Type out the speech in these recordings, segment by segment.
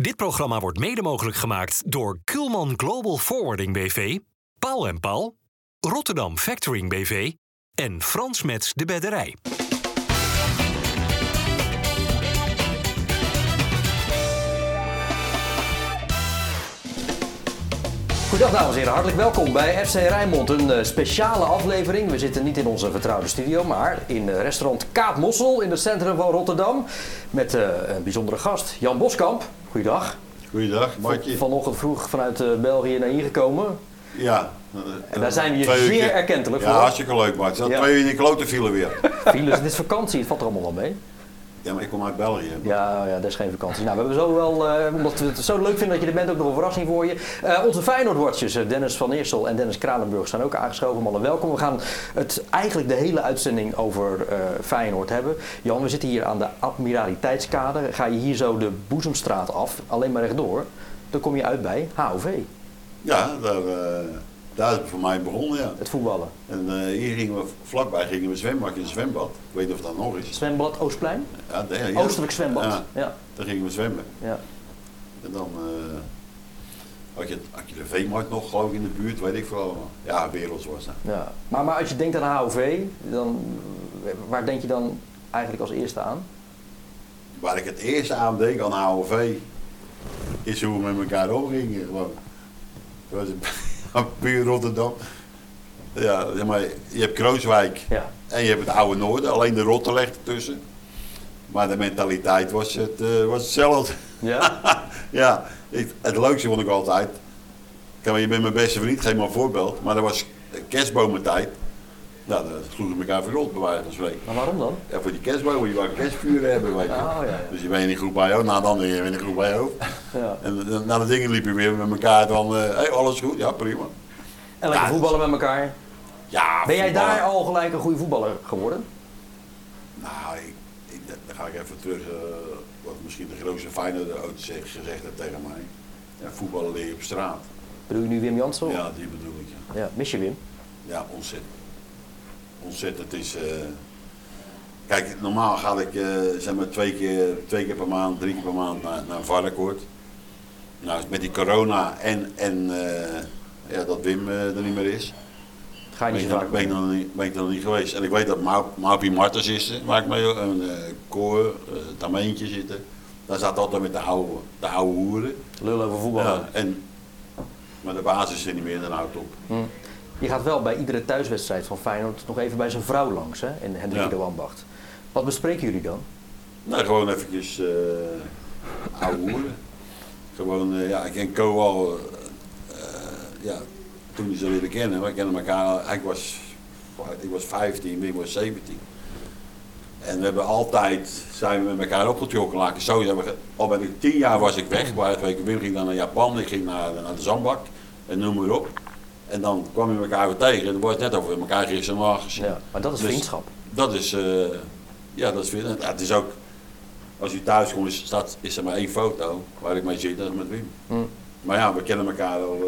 Dit programma wordt mede mogelijk gemaakt door Kulman Global Forwarding BV, Paul en Paul, Rotterdam Factoring BV en Frans Mets de Bedderij. Goedendag dames en heren, hartelijk welkom bij FC Rijnmond. Een eh, speciale aflevering. We zitten niet in onze vertrouwde studio, maar in eh, restaurant Kaap Mossel in het centrum van Rotterdam. Met eh, een bijzondere gast, Jan Boskamp. Goeiedag. Goeiedag, Martje. Vanochtend vroeg vanuit België naar hier gekomen. Ja. En daar zijn we je zeer uur- erkentelijk Ja, voor. hartstikke leuk, Mart. Dat Ja. twee uur in die klote vielen weer. Files, het is vakantie, het valt er allemaal wel mee. Ja, maar ik kom uit België. Ja, ja, dat is geen vakantie. Nou, we hebben zo wel, eh, omdat we het zo leuk vinden dat je er bent, ook nog een verrassing voor je. Eh, onze Feyenoord-watchers, eh, Dennis van Eersel en Dennis Kranenburg, zijn ook aangeschoven. Mannen, welkom. We gaan het eigenlijk de hele uitzending over eh, Feyenoord hebben. Jan, we zitten hier aan de Admiraliteitskade. Ga je hier zo de Boezemstraat af, alleen maar rechtdoor, dan kom je uit bij HOV, Ja, daar, daar is het voor mij begonnen, ja. het voetballen. En eh, hier gingen we, vlakbij gingen we zwembad in een zwembad. Ik weet niet of dat nog is. Zwembad Oostplein? Ja, ja. Oostelijk zwembad. Ja, Ja, daar gingen we zwemmen. ja. En dan eh, had, je, had je de Veemarkt nog, geloof ik, in de buurt, weet ik allemaal. Ja, werelds was dat. ja. Maar, maar als je denkt aan HOV, dan, waar denk je dan eigenlijk als eerste aan? Waar ik het eerste aan denk aan AOV, is hoe we met elkaar omgingen. Gewoon. Dat was een puur Rotterdam. Ja, maar, je hebt Krooswijk Ja. en je hebt het oude Noorden, alleen de rotte ligt ertussen. Maar de mentaliteit was, het, eh, was hetzelfde. Ja? ja, ik- het leukste vond ik altijd. Kijk, maar je bent mijn beste vriend, geef maar een voorbeeld. Maar dat was kerstbomentijd. Nou, dan sloegen we elkaar verrot, bij wijze van spreken. Maar waarom dan? Ja, voor die kerstbomen, je wou kerstvuren hebben, weet je. Oh, ja, ja. Dus je bent in die groep bij jou, na dan ben je in de groep bij jou. Ja. En na de dingen liepen we weer met elkaar van, eh hey, alles goed? Ja, prima. En lekker Ja, voetballen met elkaar. Ja, Ben jij voetballen. daar al gelijk een goede voetballer geworden? Nou, ik, ik, dan ga ik even terug, eh, wat misschien de grootste Feyenoord ooit gezegd heeft tegen mij. Ja, voetballen leer je op straat. Bedoel je nu Wim Jansen? Ja, die bedoel ik. Ja, Ja, mis je Wim? ja ontzettend. Ontzettend. Het is... eh, Kijk, normaal ga ik eh, zeg maar twee keer, twee keer per maand, drie keer per maand naar, naar Varkenoord. Nou, met die corona en, en eh, ja, dat Wim er niet meer is, Ga je ben niet ik, dan, vaak ben, ik dan niet, ben ik dan niet geweest. En ik weet dat Mau- Maupie Martens is waar ik mee, een uh, koor, uh, Tameentje zitten. Daar staat altijd met de oude, de oude hoeren. Lul over voetballen. Ja, en, maar de basis is er niet meer, dan houdt op. Hm. Je gaat wel bij iedere thuiswedstrijd van Feyenoord nog even bij zijn vrouw langs, hè? In Hendrik Ja. de Wambacht. Wat bespreken jullie dan? Nou, gewoon eventjes eh oude hoeren. Gewoon, eh, ja, ik ken Co al, eh, ja, toen die ze leren kennen. We kennen elkaar, ik was, ik was 15, Wim was 17. En we hebben altijd, zijn we met elkaar opgetrokken, laat ik zo zeggen. Al ben ik tien jaar was ik weg, maar ik Wim ging dan naar Japan, ik ging naar, naar de zandbak en noem maar op. En dan kwam je elkaar weer tegen en dan wordt het net over elkaar gisteren gezien. Ja, maar dat is Dus- vriendschap. Dat is, eh, ja, dat is weer. Ja, het is ook, als je thuis komt, is, staat, is er maar één foto waar ik mee zit, dat is met Wim. Hm. Maar ja, we kennen elkaar al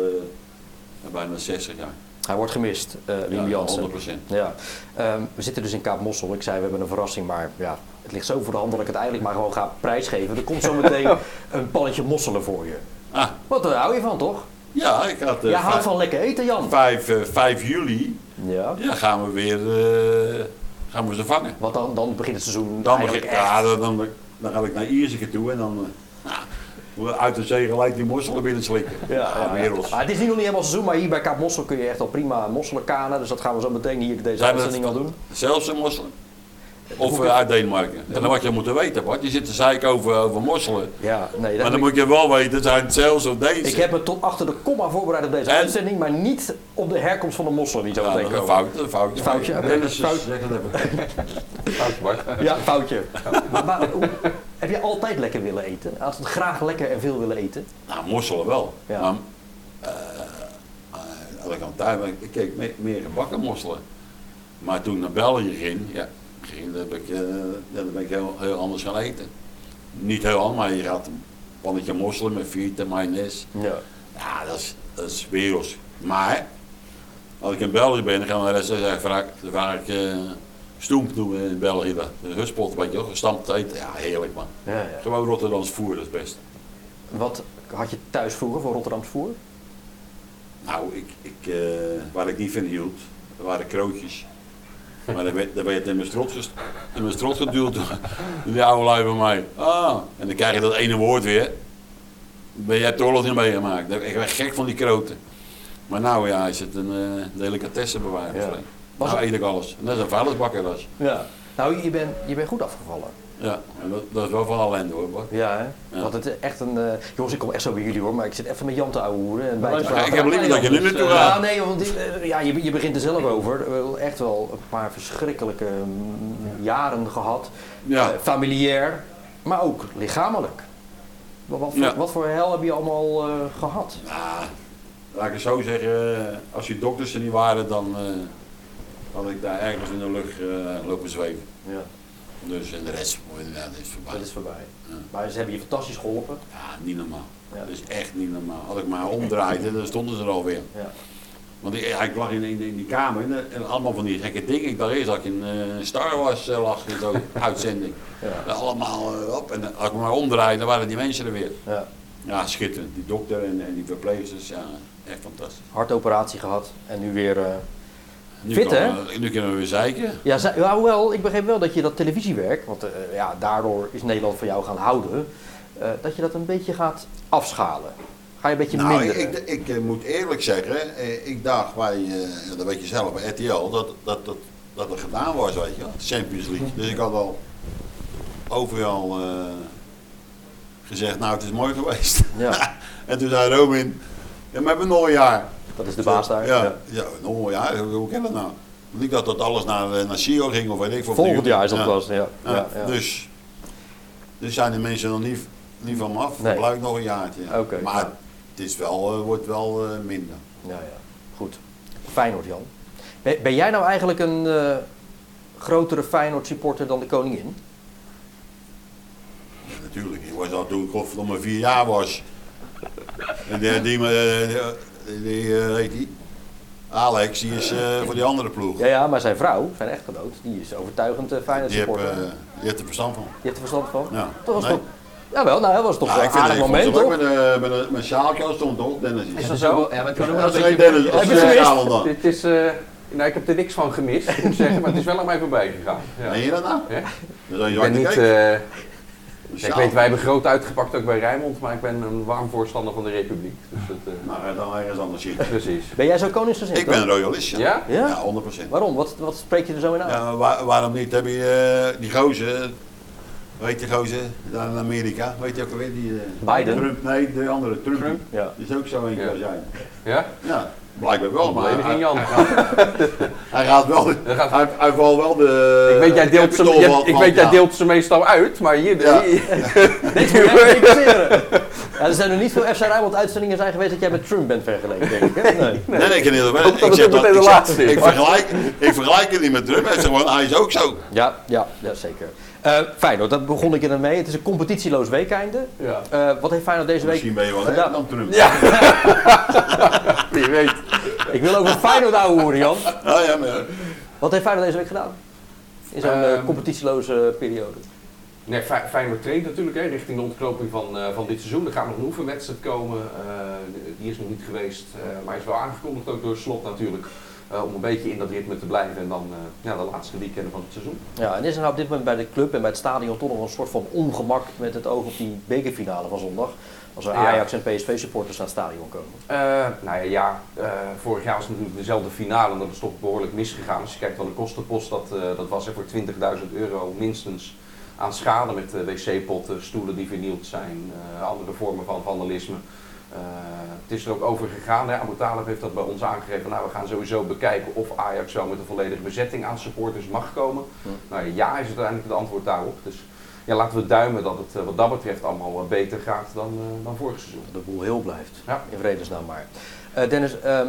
eh, bijna 60 jaar. Hij wordt gemist, eh Wim Ja, Jansen. 100%. Ja. Ehm, we zitten dus in Kaap Mossel. Ik zei, we hebben een verrassing, maar ja, het ligt zo voor de hand dat ik het eigenlijk maar gewoon ga prijsgeven. Er komt zo meteen een pannetje mosselen voor je. Ah, Wat daar hou je van, toch? Ja, ik had. eh, Jij houdt van lekker eten, Jan. 5, eh, 5 juli Ja. ja, gaan we weer eh, gaan we ze vangen. Want dan, dan begint het seizoen Dan, ja, dan, dan, dan ga ik naar Ierseke toe en dan eh, nou, uit de zee gelijk die mosselen binnen slikken. Ja, ja, het is nu nog niet helemaal seizoen, maar hier bij Kaap Mossel kun je echt al prima mosselen kanen. Dus dat gaan we zo meteen hier deze Zijn uitzending al doen. Zelfs een mosselen? Of eh, uit Denemarken? En dan wat je moeten weten, Bart. Je zit te zeiken over, over mosselen. Ja, nee, dat Maar dan moet je wel weten, zijn het zelfs of deze. ik heb me tot achter de komma voorbereid op deze En? uitzending, maar niet op de herkomst van de mosselen die zo ja, dat een fout, een foutje. Foutje, oké, Dennis, fout. zeg het even. Fout, Bart. Ja, foutje. Maar, maar hoe- heb je altijd lekker willen eten? Altijd graag lekker en veel willen eten? Nou, mosselen wel. Ja. Maar, als ik keek me- meer gebakken mosselen. Maar toen ik naar België ging, ja, ging dan ben ik, dan ben ik heel, heel anders gaan eten. Niet heel anders, maar je gaat een pannetje mosselen met frieten, mayonaise. Ja. Ja, dat is, dat is werelds. Maar, als ik in België ben, dan gaan we de rest zeggen, vraag, vraag ik eh stoemp doen in België. De huspot, weet je wel, gestampt eten. Ja, heerlijk man. Ja, ja. Gewoon Rotterdams voer, dat is best. Wat had je thuis vroeger voor Rotterdams voer? Nou, ik, ik, eh, waar ik niet van hield, waren krootjes. Maar dan werd, dan werd in mijn strot, in mijn strot geduwd door die oude lui van mij. Ah, en dan krijg je dat ene woord weer. Ben jij het oorlog niet meegemaakt? Ik werd gek van die kroten. Maar nou ja, is het een uh, delicatessenbewaarder. Ja. Ja. Nou eet ik alles. En dat is een vuilnisbakker. Ja. Nou, je bent je bent goed afgevallen. Ja, en dat, dat is wel van ellende hoor. Ja, hè? Ja. Want het is echt een... eh, jongens, ik kom echt zo bij jullie hoor, maar ik zit even met Jan te ouwehoeren en bij te Maar praten. ik heb liever dat je nu naartoe Ja, gaat. nee, want eh, ja, je, je begint er zelf over. Echt wel een paar verschrikkelijke mm, jaren gehad. Ja. Eh, familiair, maar ook lichamelijk. Wat, wat, voor, Ja. wat voor hel heb je allemaal eh, gehad? Nou, laat ik het zo zeggen, als die dokters er niet waren, dan had ik daar ergens in de lucht lopen zweven. Ja, Dus en de rest, mooi, ja, dat is voorbij. dat is voorbij. Ja. Maar ze hebben je fantastisch geholpen. Ja, niet normaal. Ja. Dat is echt niet normaal. Als ik maar omdraaide, dan stonden ze er alweer. Ja. Want ik, ik lag in, in, in die kamer en, allemaal van die gekke dingen. Ik dacht eerst dat ik in eh, Star Wars eh, lag in zo'n uitzending. Ja. Allemaal eh, op. En als ik maar omdraaide, dan waren die mensen er weer. Ja. Ja, schitterend. Die dokter en, en die verpleegsters, ja, echt fantastisch. Hartoperatie gehad en nu weer... Nu Fit, kan- Nu kunnen we weer zeiken. Ja, ze- ja, hoewel, ik begreep wel dat je dat televisiewerk, want eh, ja, daardoor is Nederland van jou gaan houden, eh, dat je dat een beetje gaat afschalen. Ga je een beetje Nou, minder. ik, ik, ik, eh, moet eerlijk zeggen, eh, ik dacht bij, eh, dat weet je zelf, bij RTL, dat, dat, dat, dat er gedaan was, weet je Champions League. Dus ik had al overal eh, gezegd, nou het is mooi geweest. Ja. en toen zei Robin, ja, maar we hebben nog een jaar. Dat is de baas daar. Ja, Ja. ja. nog een jaar, hoe, kan dat nou? Ik dacht dat alles naar, eh, naar Sio ging of weet ik veel. Volgend jaar is dat pas. Ja. Ja. Dus, dus zijn de mensen nog niet, niet van me af. Nee. Blijft nog een jaartje. Maar het is wel, eh, wordt wel eh, minder. ja, ja. Goed. Feyenoord, Jan. Ben, ben jij nou eigenlijk een eh, grotere Feyenoord supporter dan de koningin? Ja, natuurlijk. Ik was al toen ik godverdomme vier jaar was. En die, die, eh, die, die, eh, heet die? Alex, die is eh, voor die andere ploeg. Ja, ja, maar zijn vrouw, zijn echtgenoot, die is overtuigend eh, Feyenoord heb, supporter. eh, die heeft er verstand van. Je hebt er verstand van? Ja. Dat was Nee. toch... Jawel, nou, dat was toch Ja, een ik vind aardig het moment, ook toch? met, een- met, een- met een sjaaltje als stond toch, Dennis? Is dat zo? Ja, maar een. Dennis, Heb je gemist? sjalen dan. Dit is, eh, nou, ik heb er niks van gemist, moet ik zeggen, maar het is wel aan mij voorbij gegaan. Ja. Meen je dat nou? Ja. Dan je Ik ben niet... eh, Een ja, ik weet, wij hebben groot uitgepakt ook bij Rijnmond, maar ik ben een warm voorstander van de Republiek. Dus het, eh, Nou, ga dan ergens anders zitten. precies. Ben jij zo koningsgezind? Ik ben een royalist, ja. Ja? Ja? Ja, 100%. Waarom? Wat, wat spreek je er zo in aan? Ja, maar waar- waarom niet? Heb je eh, die gozer, weet je gozer, daar in Amerika, weet je ook alweer die... eh, Biden? Trump, nee, de andere, Trump. Trump? Ja. Die is ook zo Ja. als jij. Ja? Ja, blijkbaar wel, maar hij, Jan. hij gaat wel, gaat- hij, hij valt wel de... Ik weet, jij deelt, ze, van- ik van- weet jij ja. deelt ze meestal uit, maar hier... Ja. hier- Dit moet jij verifiëren. Ja, er zijn er niet veel FC Rijnmond uitzendingen zijn geweest dat jij met Trump bent vergeleken, denk ik. Hè? Nee. Nee, nee, ik kan niet dat Ik zeg ook dat, ik, zeg- ik, vergelijk, ik vergelijk het niet met Trump, hij, gewoon, hij is ook zo. Ja, ja, ja, zeker. Eh Feyenoord, daar begon ik er mee. Het is een competitieloos weekeinde. Ja. Eh, wat heeft Feyenoord deze week Misschien ben je wel dan Trump. Ja. Wie weet. Ik wil over Feyenoord ouwe horen, Jan. Ah, ja, maar, Wat heeft Feyenoord deze week gedaan? In zo'n eh, Ehm, competitieloze periode. Nee, Fey- Feyenoord traint natuurlijk hè, richting de ontknoping van, eh, van dit seizoen. Er gaat nog een oefenwedstrijd komen. eh, die is nog niet geweest, eh, maar is wel aangekondigd ook door Slot natuurlijk. om een beetje in dat ritme te blijven en dan ja, de laatste weekenden van het seizoen. Ja, en is er nou op dit moment bij de club en bij het stadion toch nog een soort van ongemak met het oog op die bekerfinale van zondag? Als er Ja. Ajax en PSV supporters naar het stadion komen. Nou ja, ja vorig jaar was het natuurlijk dezelfde finale en dat is toch behoorlijk misgegaan. Als je kijkt van de kostenpost, dat, dat was er voor 20.000 euro minstens aan schade met eh, wc-potten, stoelen die vernield zijn, eh, andere vormen van vandalisme. Eh, het is er ook over gegaan. Hè. Abu Talib heeft dat bij ons aangegeven. Nou, we gaan sowieso bekijken of Ajax wel met een volledige bezetting aan supporters mag komen. Hm. Nou ja, is uiteindelijk het antwoord daarop. Dus ja, laten we duimen dat het wat dat betreft allemaal beter gaat dan, dan vorig seizoen. Dat de boel heel blijft. Ja. In vredesnaam maar. Dennis, ehm,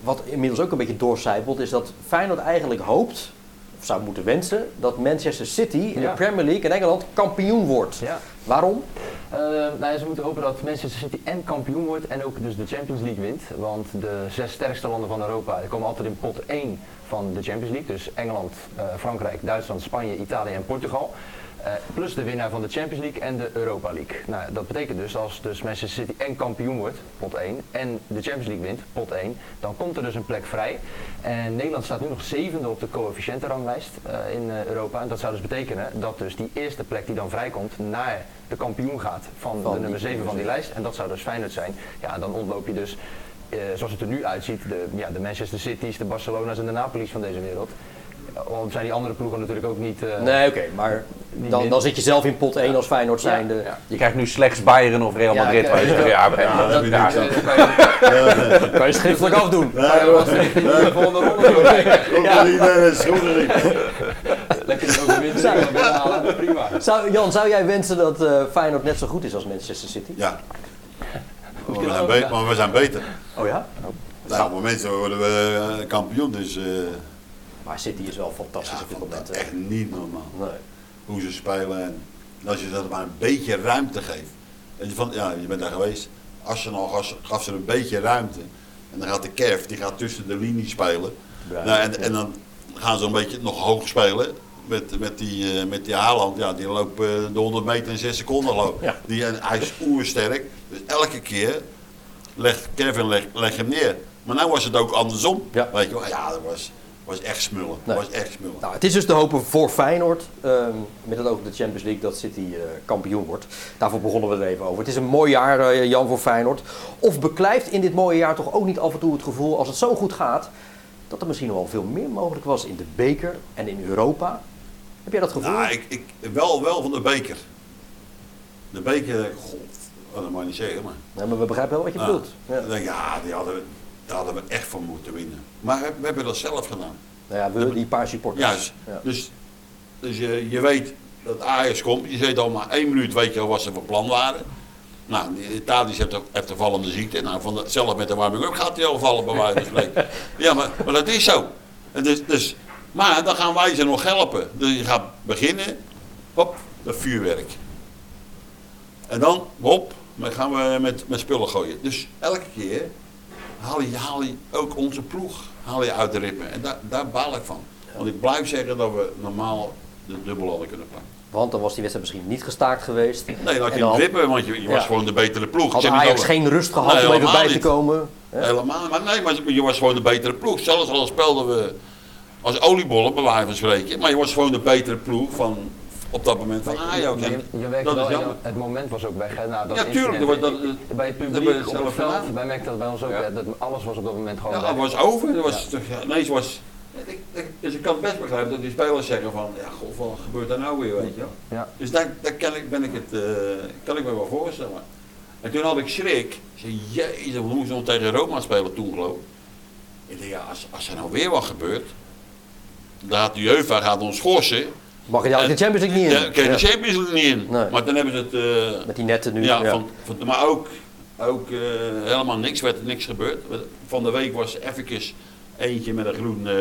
wat inmiddels ook een beetje doorcijpelt, is dat Feyenoord eigenlijk hoopt, zou moeten wensen, dat Manchester City in Ja. de Premier League in Engeland kampioen wordt. Ja. Waarom? Eh, nou ja, ze moeten hopen dat Manchester City en kampioen wordt en ook dus de Champions League wint. Want de zes sterkste landen van Europa komen altijd in pot 1 van de Champions League. Dus Engeland, eh, Frankrijk, Duitsland, Spanje, Italië en Portugal. Eh, plus de winnaar van de Champions League en de Europa League. Nou, dat betekent dus als dus Manchester City en kampioen wordt, pot 1, en de Champions League wint, pot 1, dan komt er dus een plek vrij. En Nederland staat nu nog zevende op de coëfficiëntenranglijst eh, in eh, Europa. En dat zou dus betekenen dat dus die eerste plek die dan vrijkomt naar de kampioen gaat van, Van de nummer 7 van die lijst. En dat zou dus Feyenoord zijn. Ja, dan ontloop je dus, zoals het er nu uitziet, de, ja, de Manchester Cities, de Barcelona's en de Napoli's van deze wereld. Zijn die andere ploegen natuurlijk ook niet... eh, Nee, oké, maar dan, dan zit je zelf in pot 1 als Feyenoord zijnde. Ja. Je krijgt nu slechts Bayern of Real Ja, Madrid. ja. Ja, Ja, dat heb je ja, niks ja. Kan je schriftelijk afdoen. de volgende ronde door. Ook niet, schuldig niet. Lekker de overwinning binnenhalen, prima. Zou, Jan, zou jij wensen dat eh, Feyenoord net zo goed is als Manchester City? Ja. Maar we zijn beter. Maar we zijn beter. Oh ja? Nou, op het moment worden we eh, kampioen, dus eh, Maar City is wel ja, fantastisch op dit vond dat moment. hè. echt niet normaal. Nee. Hoe ze spelen en als je dat maar een beetje ruimte geeft. En je, van, ja, je bent daar geweest. Arsenal gaf, gaf ze een beetje ruimte. En dan gaat de Kerf, die gaat tussen de linies spelen. Ja. Nou, en, en dan gaan ze een beetje nog hoog spelen. Met, met die, eh, met die Haaland, ja, die loopt eh, de 100 meter in 6 seconden. Ja. Die, en hij is oersterk. Dus elke keer legt Kevin leg, leg hem neer. Maar nu was het ook andersom. Ja. Weet je wel, ja, dat was, was echt smullen. Nee. Was echt smullen. Nou, het is dus te hopen voor Feyenoord, ehm, met het oog op de Champions League, dat City eh, kampioen wordt. Daarvoor begonnen we er even over. Het is een mooi jaar, eh, Jan, voor Feyenoord. Of beklijft in dit mooie jaar toch ook niet af en toe het gevoel, als het zo goed gaat, dat er misschien nog wel veel meer mogelijk was in de beker en in Europa? Heb jij dat gevoel? Nou, ik, ik, wel, wel van de beker. De beker, god, dat mag je niet zeggen, maar. Nee, maar we begrijpen wel wat je bedoelt. Ja. ja, die hadden, we- daar hadden we echt van moeten winnen. Maar we, we hebben dat zelf gedaan. Nou ja, we, die paar supporters. Juist. Ja. Dus, dus je, je weet dat Ajax komt. Je weet al maar één minuut weet je al wat ze van plan waren. Nou, die Tadic heeft, heeft een vallende ziekte. Nou, van de, zelf met de warming-up gaat hij al vallen bij wijze van spreken. Ja, maar, maar dat is zo. En Dus, dus, maar dan gaan wij ze nog helpen. Dus je gaat beginnen, hop, dat vuurwerk. En dan, hop, dan gaan we met, met spullen gooien. Dus elke keer haal je, haal je ook onze ploeg haal je uit de rippen. En daar, daar baal ik van. Want ik blijf zeggen dat we normaal de dubbel hadden kunnen pakken. Want dan was die wedstrijd misschien niet gestaakt geweest. Nee, dan had je dan want je, je was Ja. gewoon de betere ploeg. Had Ajax geen rust gehad Nee, om even bij te komen? hè? Helemaal, maar nee, maar je was gewoon de betere ploeg. Zelfs al speelden we als oliebollen, bij wijze van spreken. Maar je was gewoon de betere ploeg van, op dat moment van Ajax. Maar je, je merkt dat wel, is jammer. het moment was ook weg. Hè, dat Ja, tuurlijk, dat dat- bij het dat publiek op het zelf veld, wij merkten dat bij ons ook, Ja. dat alles was op dat moment gewoon Ja, weg. het was over. Dat was, toch- ja, nee, het was, ik, ik, dus ik kan best begrijpen dat die spelers zeggen van, ja, god, wat gebeurt er nou weer, weet je. Ja. Dus daar, daar kan, ik, ben ik het, eh, kan ik me wel voorstellen. En toen had ik schrik. Ik zei, jezus, we moesten nog tegen Roma spelen toen geloof ik. Ik dacht, ja, als, als er nou weer wat gebeurt, dan gaat de UEFA gaat ons schorsen. Mag je de Champions League niet in? Ja, kijk, de Champions League niet in. Nee. Maar dan hebben ze het... eh, Met die netten nu. ja, ja. Van, van, maar ook, ook eh, helemaal niks, werd er niks gebeurd. Van de week was er eventjes eentje met een groen, eh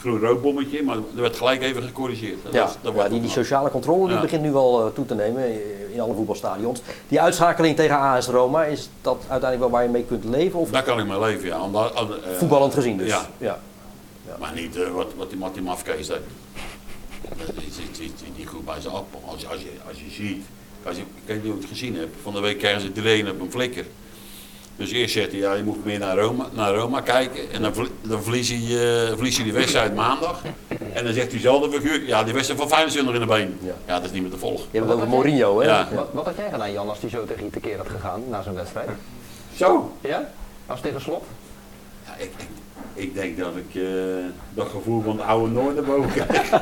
groen rookbommetje, maar er werd gelijk even gecorrigeerd. Dat Ja, was- dat ja, die, die sociale controle die begint nu wel eh, toe te nemen in alle voetbalstadions. Die uitschakeling tegen AS Roma, is dat uiteindelijk wel waar je mee kunt leven? Of Daar kan ik mee leven, ja. Omdat, voetballend gezien dus? Ja. ja. Maar niet wat, wat die Martin Mafkees deed. Dat is, is, is, is niet goed bij zijn appel. Als, je- als, je, als je ziet, als je, ik weet niet of je het gezien hebt, van de week krijgen ze iedereen op een flikker. Dus eerst zegt hij, ja, je moet meer naar Roma, naar Roma kijken. En dan, dan verlies, hij, verlies hij die wedstrijd maandag. En dan zegt diezelfde figuur, ja, die wedstrijd van Feyenoord zit nog in de been. Ja. Ja, dat is niet meer te volgen. Je hebt het over Mourinho, hè? Ja. Wat, wat had jij gedaan, Jan, als die zo tegen je tekeer had gegaan na zo'n wedstrijd? Zo. Ja? Als tegen slot? Ja, ik, ik, ik denk dat ik eh, dat gevoel van de oude Noord naar boven krijg.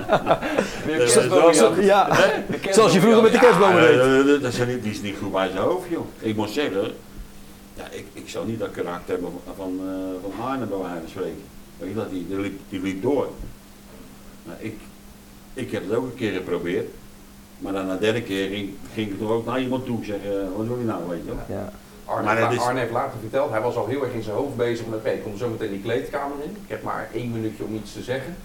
Eh. Ja, zoals je vroeger met de kerstbomen Ja, deed. eh, dat, dat is niet, die is niet goed bij zijn hoofd, joh. Ik moet zeggen, ja, ik, ik zou niet dat karakter hebben van, van, eh, van Arne bij wijze van spreken. Weet je dat, die, die, liep, die liep door. Maar ik, ik heb het ook een keer geprobeerd. Maar dan na de derde keer ging, ging ik toch ook naar iemand toe zeggen, wat wil je nou, weet je wel. Ja. Arne, Maar dat is- Arne heeft later verteld, hij was al heel erg in zijn hoofd bezig met, oké, ik kom zo meteen die kleedkamer in. Ik heb maar één minuutje om iets te zeggen.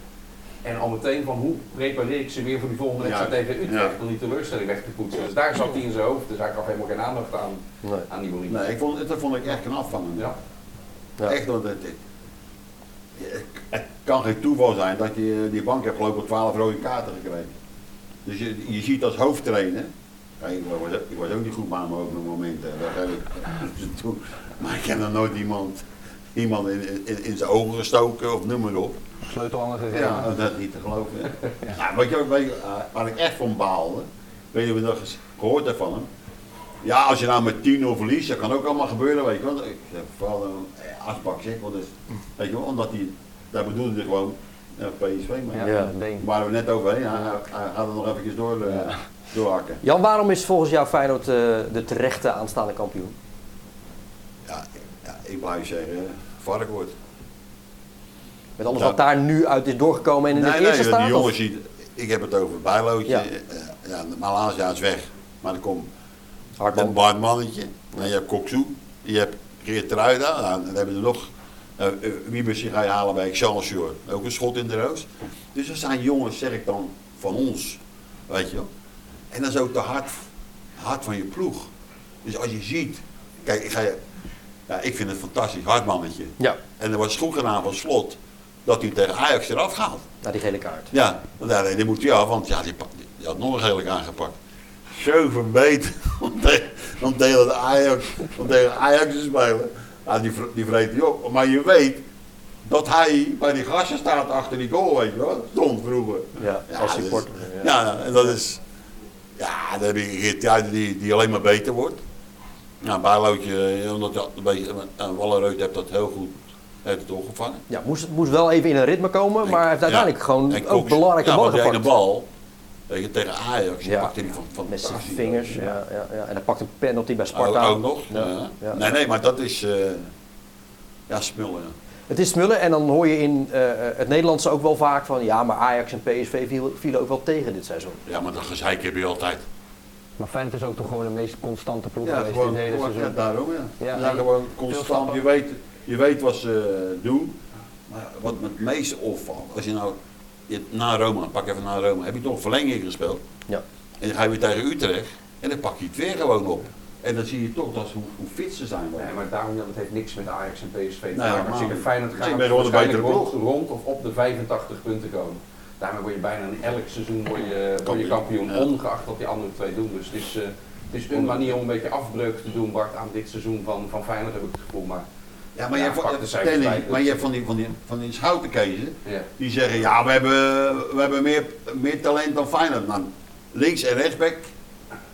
En al meteen van hoe prepareer ik ze weer voor die volgende Ja. wedstrijd tegen Utrecht Ja. om die teleurstelling weg te poetsen. Dus daar zat hij in zijn hoofd, dus hij gaf helemaal geen aandacht aan, Nee. aan die Mourinho. Nee, ik vond, dat vond ik echt knap van hem. Ja. Ja. Echt, want het, het, het kan geen toeval zijn dat je die bank hebt gelopen 12 rode kaarten gekregen. Dus je, je ziet als hoofdtrainer, ik, was, ik was ook niet goed bij me op een moment, hè, dat geef ik toe. maar ik heb nog nooit iemand, iemand in, in, in zijn ogen gestoken of noem maar op. Sleutelhanger gegeven. Ja, dat niet te geloven. Ja, wat, je, weet je, eh, waar ik echt van baalde, weet je wat ik nog eens gehoord heb van hem? Ja, als je nou met 10-0 verliest, dat kan ook allemaal gebeuren, weet je wel. Ik zeg, vooral een asbak zeg, want dus, weet je wel, omdat hij, daar bedoelde hij gewoon ja, PSV, maar ja, waren we net overheen, hij, hij, hij gaat er nog even door, eh, doorhakken. Jan, waarom is volgens jou Feyenoord eh, de terechte aanstaande kampioen? Ja, ja, ik blijf zeggen, varkwoord. Met alles Ja. wat daar nu uit is doorgekomen en in de eerste staat? die of- jongens, ziet, ik heb het over Bijlootje, Ja. ja. ja, Malaysia is weg, maar dan komt Hartman. Een Bart Mannetje. En je hebt Koksu. Je hebt Geert Truida. Nou, dan hebben we er nog. Uh, Wiebes die ga je halen bij Excelsior. Ook een schot in de roos. Dus dat zijn jongens, zeg ik dan, van ons. Weet je wel. En dat is ook de hart, hart van je ploeg. Dus als je ziet. Kijk, ik, ga ja, ik vind het fantastisch. Hartmannetje. Ja, En er was goed gedaan van slot. Dat hij tegen Ajax eraf gaat. naar die gele kaart. Ja, want ja, die moet hij af, want ja, die, die had nog een gelijk aangepakt. Zo verbeterd om tegen, om tegen de Ajax, om tegen Ajax te spelen. Ja, die, die vreet hij op. Maar je weet dat hij bij die gasten staat achter die goal, weet je wel. Stond vroeger. Ja, als is- supporter. Ja, ja, en dat is... Ja, dan heb je Geert Truiden die, die alleen maar beter wordt. Ja, Bijlootje, eh, omdat dat een beetje... En Wallerreut heeft dat heel goed heeft het opgevangen. Ja, moest, het moest wel even in een ritme komen, maar hij heeft uiteindelijk Ja. gewoon ook Cox- belangrijke ja, ballen gepakt. bal, weet je, tegen Ajax, Ja. pakte hij van, van Met zijn vingers. Ja. Ja, ja, En hij pakt een penalty bij Ook, Sparta. ook nog. Ja. Ja. Ja. Nee, nee, maar dat is... eh ja, smullen. Het is smullen en dan hoor je in eh, het Nederlandse ook wel vaak van ja, maar Ajax en PSV viel- vielen ook wel tegen dit seizoen. ja, maar dat gezeik heb je altijd. Maar Feyenoord is ook toch gewoon de meest constante ploeg Ja, geweest gewoon, in het hele gewoon ja, seizoen. daarom ja. Ja, Ja, en gewoon constant. Je weet, je weet wat ze doen. Maar wat me het meeste opvalt, als je nou je, na Roma, pak even na Roma, heb je toch verlenging gespeeld. Ja. En dan ga je weer tegen Utrecht en dan pak je het weer gewoon op. En dan zie je toch dat, hoe, hoe fit ze zijn. Nee, maar daarom dat heeft niks met Ajax en PSV te maken. Als je naar Feyenoord gaat, waarschijnlijk rond, rond of op de 85 punten komen. Daarmee word je bijna in elk seizoen word je, word je Kampioen. Ja. ongeacht wat die andere twee doen. Dus het is, eh, het is een manier om een beetje afbreuk te doen, Bart, aan dit seizoen van, van Feyenoord heb ik het gevoel. Maar Ja, maar Ja, je maar van die, van die, van die schoutenkezen, ja, die zeggen, ja, we hebben, we hebben meer, meer talent dan Feyenoord. Nou, links en rechtsback,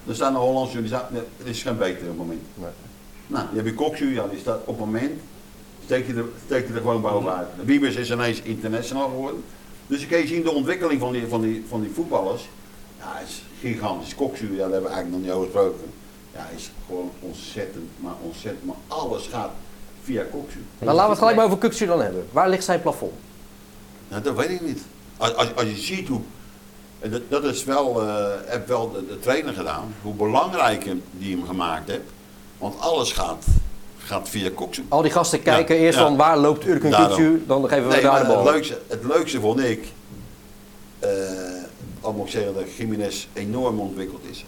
er staan de Hollandse, die staan, nee, het is geen betere moment. Nee. Nou, je hebt je Koksu, ja, die staat op het moment, steekt hij er, steekt hij er gewoon bovenuit. De Wiebes is ineens international geworden. Dus dan kun je zien de ontwikkeling van die, van die, van die voetballers, ja, is gigantisch. Koksu, ja, daar hebben we eigenlijk nog niet over gesproken. Ja, is gewoon ontzettend, maar ontzettend, maar alles gaat via Koksu. Nou, laten we het gelijk maar over Kuksu dan hebben. Waar ligt zijn plafond? Nou, dat weet ik niet. Als, als, als je ziet hoe. En Dat, dat is wel, eh heb wel de, de trainer gedaan. Hoe belangrijk die hem gemaakt heeft. Want alles gaat, gaat via Koksu. Al die gasten kijken eerst ja. van waar loopt Urkun. Kuksu, dan geven we Nee, daar de bal. het, leukste, het leukste vond ik. eh al moet ik zeggen dat Jiménez enorm ontwikkeld is.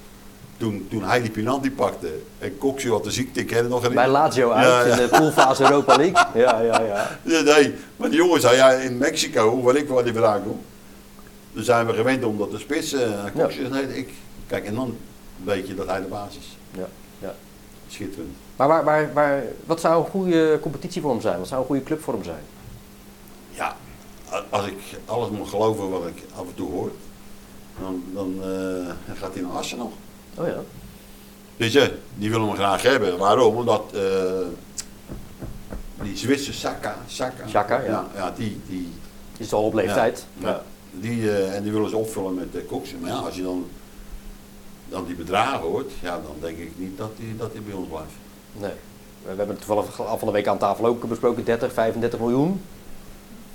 Toen, toen hij die penalty pakte en Koksu had de ziekte, ik ken nog Bij herinneren. Lazio uit Ja, in de poolfase Europa League. Ja, ja, ja. Nee, maar die jongen zei ja, in Mexico, waar ik waar die vandaan kom, dan zijn we gewend om dat de spits uh, Ja. ik. Kijk, en dan weet je dat hij de basis is. ja, ja. Schitterend. Maar waar, waar, waar, wat zou een goede competitie voor hem zijn? Wat zou een goede club voor hem zijn? Ja, als ik alles moet geloven wat ik af en toe hoor, dan, dan eh, gaat hij naar Arsenal. Oh ja. Dus ja, die willen hem graag hebben. Waarom? Omdat eh, die Zwitser Saka, Saka, Saka, ja. ja, die, die, Is al op leeftijd. Ja, ja. Die, eh, en die willen ze opvullen met uh, Koksen. Maar ja, als je dan, dan die bedragen hoort, ja, dan denk ik niet dat hij dat die bij ons blijft. Nee. We hebben het toevallig af van de week aan tafel ook besproken. 30, 35 miljoen.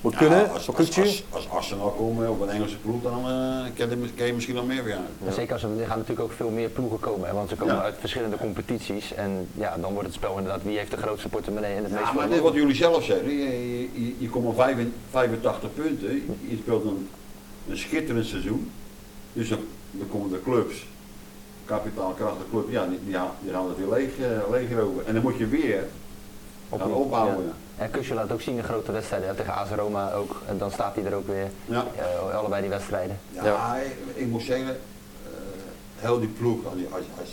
Moet Ja, kunnen. als, voor als, als, als Arsenal komt op een Engelse ploeg, dan eh kan, je, kan je misschien nog meer. En Zeker als er, er gaan natuurlijk ook veel meer ploegen komen, hè, want ze komen Ja. uit verschillende competities. En ja, dan wordt het spel inderdaad wie heeft de grootste portemonnee en het Ja, meeste maar dit wat jullie zelf zeggen. Je, je, je, je komt op vijf- 85 punten. Je speelt een, een schitterend seizoen. Dus dan, dan komen de clubs, kapitaalkrachtige club, ja, die, die, die gaan het weer leeg, eh, leegroven. En dan moet je weer gaan Opnieuw, opbouwen. ja. En Kusje laat ook zien in grote wedstrijden, tegen AS Roma ook. En dan staat hij er ook weer, Ja. eh, allebei die wedstrijden. Ja, Ja. Ik, ik moet zeggen, heel die ploeg, als, als, als,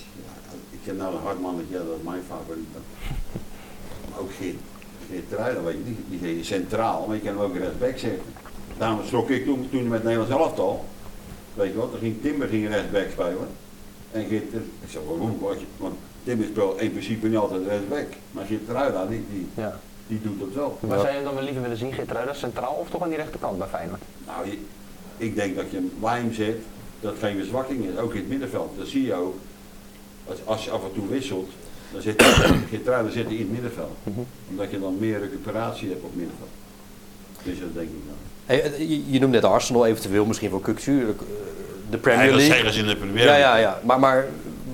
ik ken nou een hard mannetje, dat is mijn favoriet. Maar ook Geert, Geert Truijden, weet je, die, die centraal, maar je kan hem ook rechtsback zetten. Daarom schrok ik toen, toen met Nederlands elftal, weet je wat, dan ging Timber ging rechtsback spelen. En Geert, ik zeg waarom, want, Timber speelt in principe niet altijd rechtsback. Maar Truijden, die, die, Ja. die doet dat wel. Waar zou je hem dan wel liever willen zien, Geertruida? Centraal of toch aan die rechterkant bij Feyenoord? Nou, je- ik denk dat je bij hem zet, dat geen verzwakking is, ook in het middenveld. Dat zie je ook. Als, als je af en toe wisselt, dan zit Geertruiden zit in het middenveld. Omdat je dan meer recuperatie hebt op het middenveld. Dus dat denk ik dan. Eh, je, noemt net Arsenal, eventueel misschien voor Kuksu, de, de Premier League. zeggen ze in de Premier Ja, ja, League. ja. Maar, maar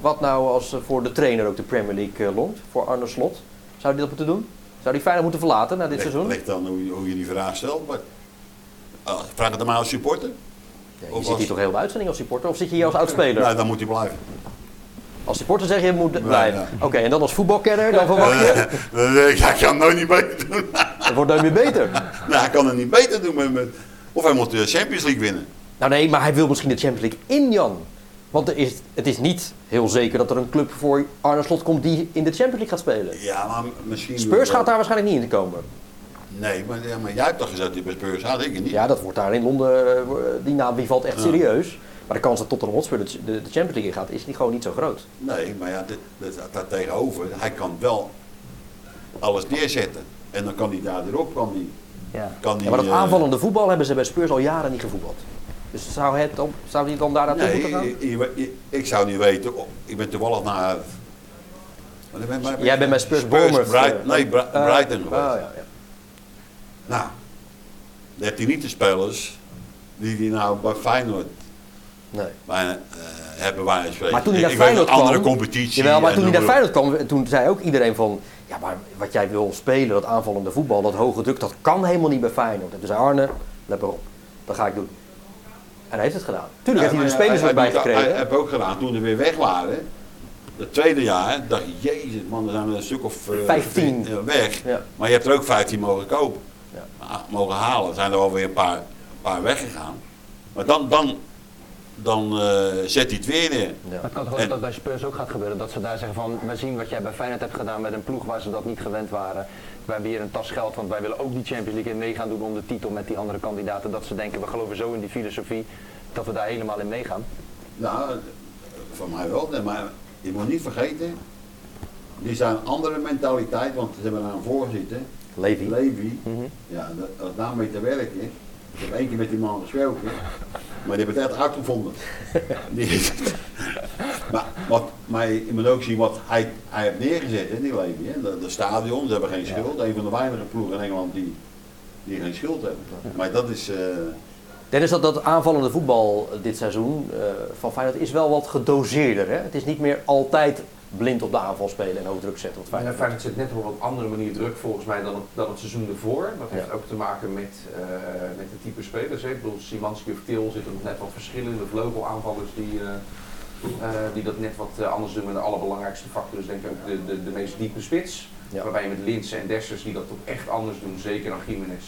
wat nou als eh, voor de trainer ook de Premier League eh, longt, voor Arne Slot? Zou hij dat moeten doen? Zou hij Feyenoord moeten verlaten na dit Ligt- seizoen? Ligt dan hoe je, hoe je die vraag stelt. Maar, ah, vraag het dan maar als supporter. Ja, je Of zit als- hier toch heel de uitzending als supporter? Of zit je hier als oudspeler? Nou, dan moet hij blijven. Als supporter zeg je, moet Nee, blijven. ja. Oké, en dan als voetbalkenner, dan verwacht je, zeg ik, kan nooit niet beter doen. Het wordt nooit meer beter. nou, hij kan het niet beter doen. Met, met, of hij moet de Champions League winnen. Nou nee, maar hij wil misschien de Champions League in, Jan. Want er is, het is niet heel zeker dat er een club voor Arne Slot komt die in de Champions League gaat spelen. Ja, maar misschien... Spurs gaat daar waarschijnlijk niet in komen. Nee, maar, ja, maar jij hebt toch gezegd dat bij Spurs gaat, ik niet. Ja, dat wordt daar in Londen, eh, die naam die valt echt Ja. serieus. Maar de kans dat Tottenham Hotspur de, de, de Champions League in gaat, is niet, gewoon niet zo groot. Nee, maar ja, dit, dit, dat tegenover, hij kan wel alles neerzetten. En dan kan hij daar erop, kan hij... Ja. Kan die, Ja, maar dat eh, aanvallende voetbal hebben ze bij Spurs al jaren niet gevoetbald. Dus zou, het dan, zou die dan daar naartoe Nee, moeten gaan? ik, ik- zou niet weten, ik ben toevallig naar... Ben- ben- Jij bent bij Spurs Bournemouth, Bright- eh, nee, Eh, Brighton geweest. oh, ja, ja. Nou, dan heeft hij niet de spelers die hij nou bij Feyenoord Nee. bijna, eh, hebben. Maar toen hij naar Feyenoord een andere kwam, competitie. Jawel, maar en toen hij naar maar. Feyenoord kwam, toen zei ook iedereen van... Ja, maar wat jij wil spelen, dat aanvallende voetbal, dat hoge druk, dat kan helemaal niet bij Feyenoord. En toen zei Arne, let maar op, dat ga ik doen. En hij heeft het gedaan. Tuurlijk heeft hij er de maar spelers hij- bij gekregen. Hij heeft ook gedaan, toen ze weer weg waren, het tweede jaar, dacht je, jezus man, er zijn er een stuk of eh, 15. eh, weg. Ja. Maar je hebt er ook 15 mogen kopen. Ja. Maar, mogen halen, er zijn er alweer een paar, een paar weggegaan. Maar dan, dan, dan eh, zet hij het weer neer. Ja. Het kan toch ook dat bij Spurs ook gaat gebeuren. Dat ze daar zeggen van, wij zien wat jij bij Feyenoord hebt gedaan met een ploeg waar ze dat niet gewend waren. Wij hebben hier een tas geld, want wij willen ook die Champions League in mee gaan doen om de titel met die andere kandidaten. Dat ze denken, we geloven zo in die filosofie, dat we daar helemaal in meegaan. Nou, van mij wel, nee, maar je moet niet vergeten, die zijn een andere mentaliteit, want ze hebben daar een voorzitter, Levi. Levi, Mhm. ja, dat, dat daarmee te werken. Ik heb één keer met die man gesproken, maar die heeft het echt uitgevonden. Maar, wat, maar je moet ook zien wat hij, hij heeft neergezet, hè, die Levi. Hè. De, de stadions hebben geen schuld, een van de weinige ploegen in Engeland die, die geen schuld hebben. Maar dat is, eh, Dennis, dat, dat aanvallende voetbal dit seizoen eh, van Feyenoord is wel wat gedoseerder. Hè? Het is niet meer altijd blind op de aanval spelen en hoog druk zetten. Wat Feyenoord, Feyenoord Feyenoord zet net op een wat andere manier druk volgens mij dan het, dan het seizoen ervoor. Dat heeft Ja. ook te maken met, eh, met de type spelers. Hè. Ik bedoel, Simanski of Til zitten nog net wat verschillende vleugelaanvallers die, eh, eh, die dat net wat anders doen. Maar de allerbelangrijkste factor is denk ik ook de, de, de meest diepe spits. Ja. Waarbij je met Linsen en Dessers die dat toch echt anders doen. Zeker dan Jiménez.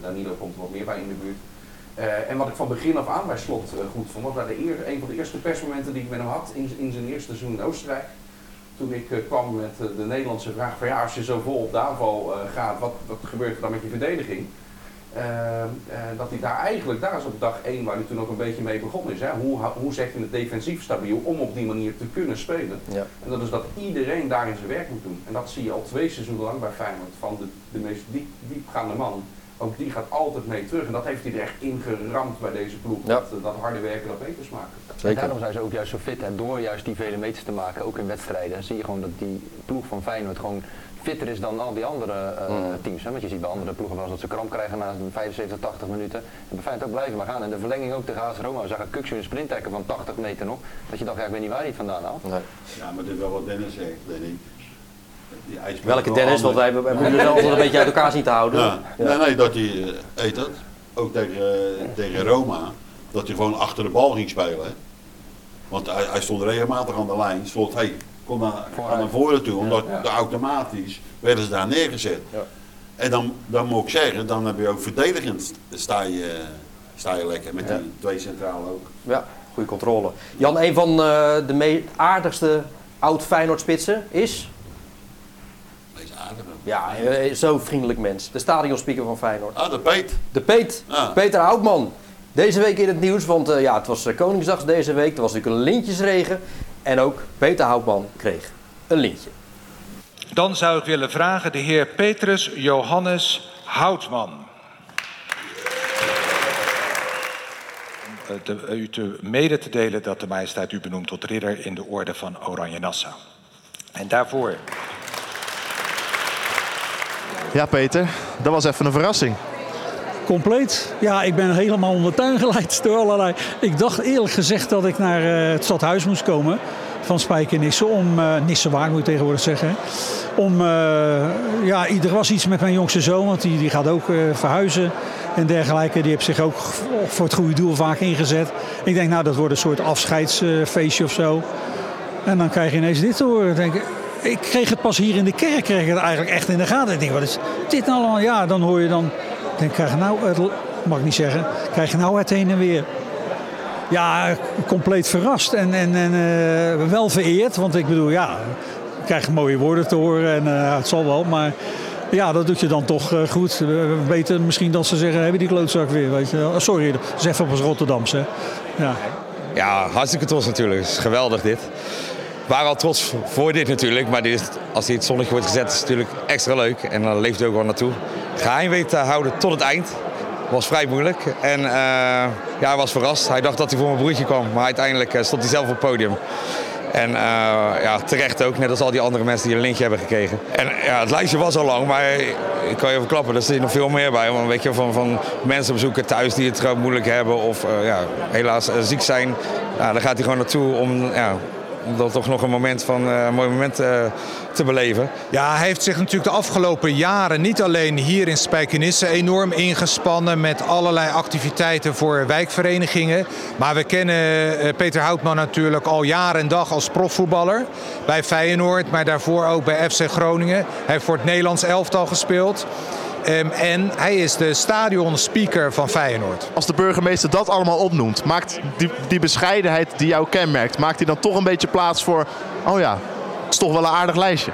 Danilo komt er wat meer bij in de buurt. Eh, en wat ik van begin af aan bij Slot eh, goed vond, was bij de eer, een van de eerste persmomenten die ik met hem had in, in zijn eerste seizoen in Oostenrijk. Toen ik eh, kwam met de Nederlandse vraag van ja, als je zo vol op de aanval gaat, wat, wat gebeurt er dan met je verdediging? Dat hij daar eigenlijk, daar is op dag 1 waar hij toen ook een beetje mee begonnen is. Hè? Hoe, hoe zet je het defensief stabiel om op die manier te kunnen spelen? Ja. En dat is dat iedereen daarin zijn werk moet doen. En dat zie je al twee seizoenen lang bij Feyenoord. Van de, de meest diep, diepgaande man. Ook die gaat altijd mee terug. En dat heeft hij er echt ingeramd bij deze ploeg. Ja. Dat, eh, dat harde werken, dat meters maken. En Zeker. daarom zijn ze ook juist zo fit. En door juist die vele meters te maken, ook in wedstrijden, zie je gewoon dat die ploeg van Feyenoord gewoon fitter is dan al die andere eh, Mm. teams. Hè? Want je ziet bij andere ploegen wel eens dat ze kramp krijgen na 75, 80 minuten. En bij Feyenoord ook blijven maar gaan. En de verlenging ook tegen AS Roma. We zagen Kuksu een sprinttrekken van 80 meter nog. Dat je dacht, ja, ik weet niet waar hij het vandaan haalt. Nee. ja, maar dit is wel wat Dennis zegt, speelt Welke wel Dennis, want wij, wij moeten er altijd een beetje uit elkaar zien te houden. Ja. Ja. Nee, nee, dat hij, eh, eet dat, ook tegen, eh, tegen Roma, dat hij gewoon achter de bal ging spelen. hè. Want hij, hij stond regelmatig aan de lijn, stond, hey, kom naar, ga naar voren toe, omdat Ja. de automatisch werden ze daar neergezet. Ja. En dan, dan moet ik zeggen, dan heb je ook verdedigend, sta je, sta je lekker met Ja. die twee centralen ook. Ja, Goede controle. Jan, een van eh, de aardigste oud Feyenoord spitsen is? Ja, eh, zo'n vriendelijk mens. De stadionspeaker van Feyenoord. Ah, de Peet. De Peet. Ah. Peter Houtman. Deze week in het nieuws, want eh, ja, het was eh, Koningsdag deze week. Er was natuurlijk een lintjesregen. En ook Peter Houtman kreeg een lintje. Dan zou ik willen vragen de heer Petrus Johannes Houtman. U te mede te delen dat de majesteit u benoemt tot ridder in de orde van Oranje Nassau. En daarvoor Ja, Peter, dat was even een verrassing. Compleet. Ja, ik ben helemaal onder tuin geleid door allerlei. Ik dacht eerlijk gezegd dat ik naar eh, het stadhuis moest komen van Spijkenisse om uh, moet je tegenwoordig zeggen. Om uh, ja, er was iets met mijn jongste zoon, want die, die gaat ook verhuizen en dergelijke. Die heeft zich ook voor het goede doel vaak ingezet. Ik denk, nou, dat wordt een soort afscheidsfeestje of zo. En dan krijg je ineens dit te horen. Denk ik, ik kreeg het pas hier in de kerk, kreeg het eigenlijk echt in de gaten. Ik denk, wat is dit nou allemaal? Ja, dan hoor je dan, denk, krijg je nou, het, mag ik niet zeggen, krijg je nou het heen en weer. Ja, compleet verrast en, en, en uh, wel vereerd. Want ik bedoel, ja, krijg mooie woorden te horen en uh, het zal wel. Maar ja, dat doet je dan toch uh, goed. Beter misschien dan ze zeggen, hebben die klootzak weer, weet je Sorry, dat is even op ons Rotterdamse. Ja. ja, hartstikke trots natuurlijk. Is geweldig dit. Waren al trots voor dit natuurlijk, maar dit als het zonnetje wordt gezet is het natuurlijk extra leuk. En dan leeft hij ook wel naartoe. Geheim weet te houden tot het eind. was vrij moeilijk. En uh, ja, hij was verrast. Hij dacht dat hij voor mijn broertje kwam, maar uiteindelijk uh, stond hij zelf op het podium. En uh, ja, terecht ook, net als al die andere mensen die een lintje hebben gekregen. En ja, het lijstje was al lang, maar ik kan je even klappen, er zit nog veel meer bij. Want weet je, van, van mensen bezoeken thuis die het moeilijk hebben of ja, helaas ziek zijn. Daar gaat hij gewoon naartoe om ja, om dan toch nog een, moment van, een mooi moment uh, te beleven. Ja, hij heeft zich natuurlijk de afgelopen jaren niet alleen hier in Spijkenisse enorm ingespannen met allerlei activiteiten voor wijkverenigingen. Maar we kennen uh, Peter Houtman natuurlijk al jaren en dag als profvoetballer bij Feyenoord, maar daarvoor ook bij FC Groningen. Hij heeft voor het Nederlands elftal gespeeld. Um, en hij is de stadionspeaker van Feyenoord. Als de burgemeester dat allemaal opnoemt, maakt die, die bescheidenheid die jou kenmerkt, maakt hij dan toch een beetje plaats voor, oh ja, het is toch wel een aardig lijstje.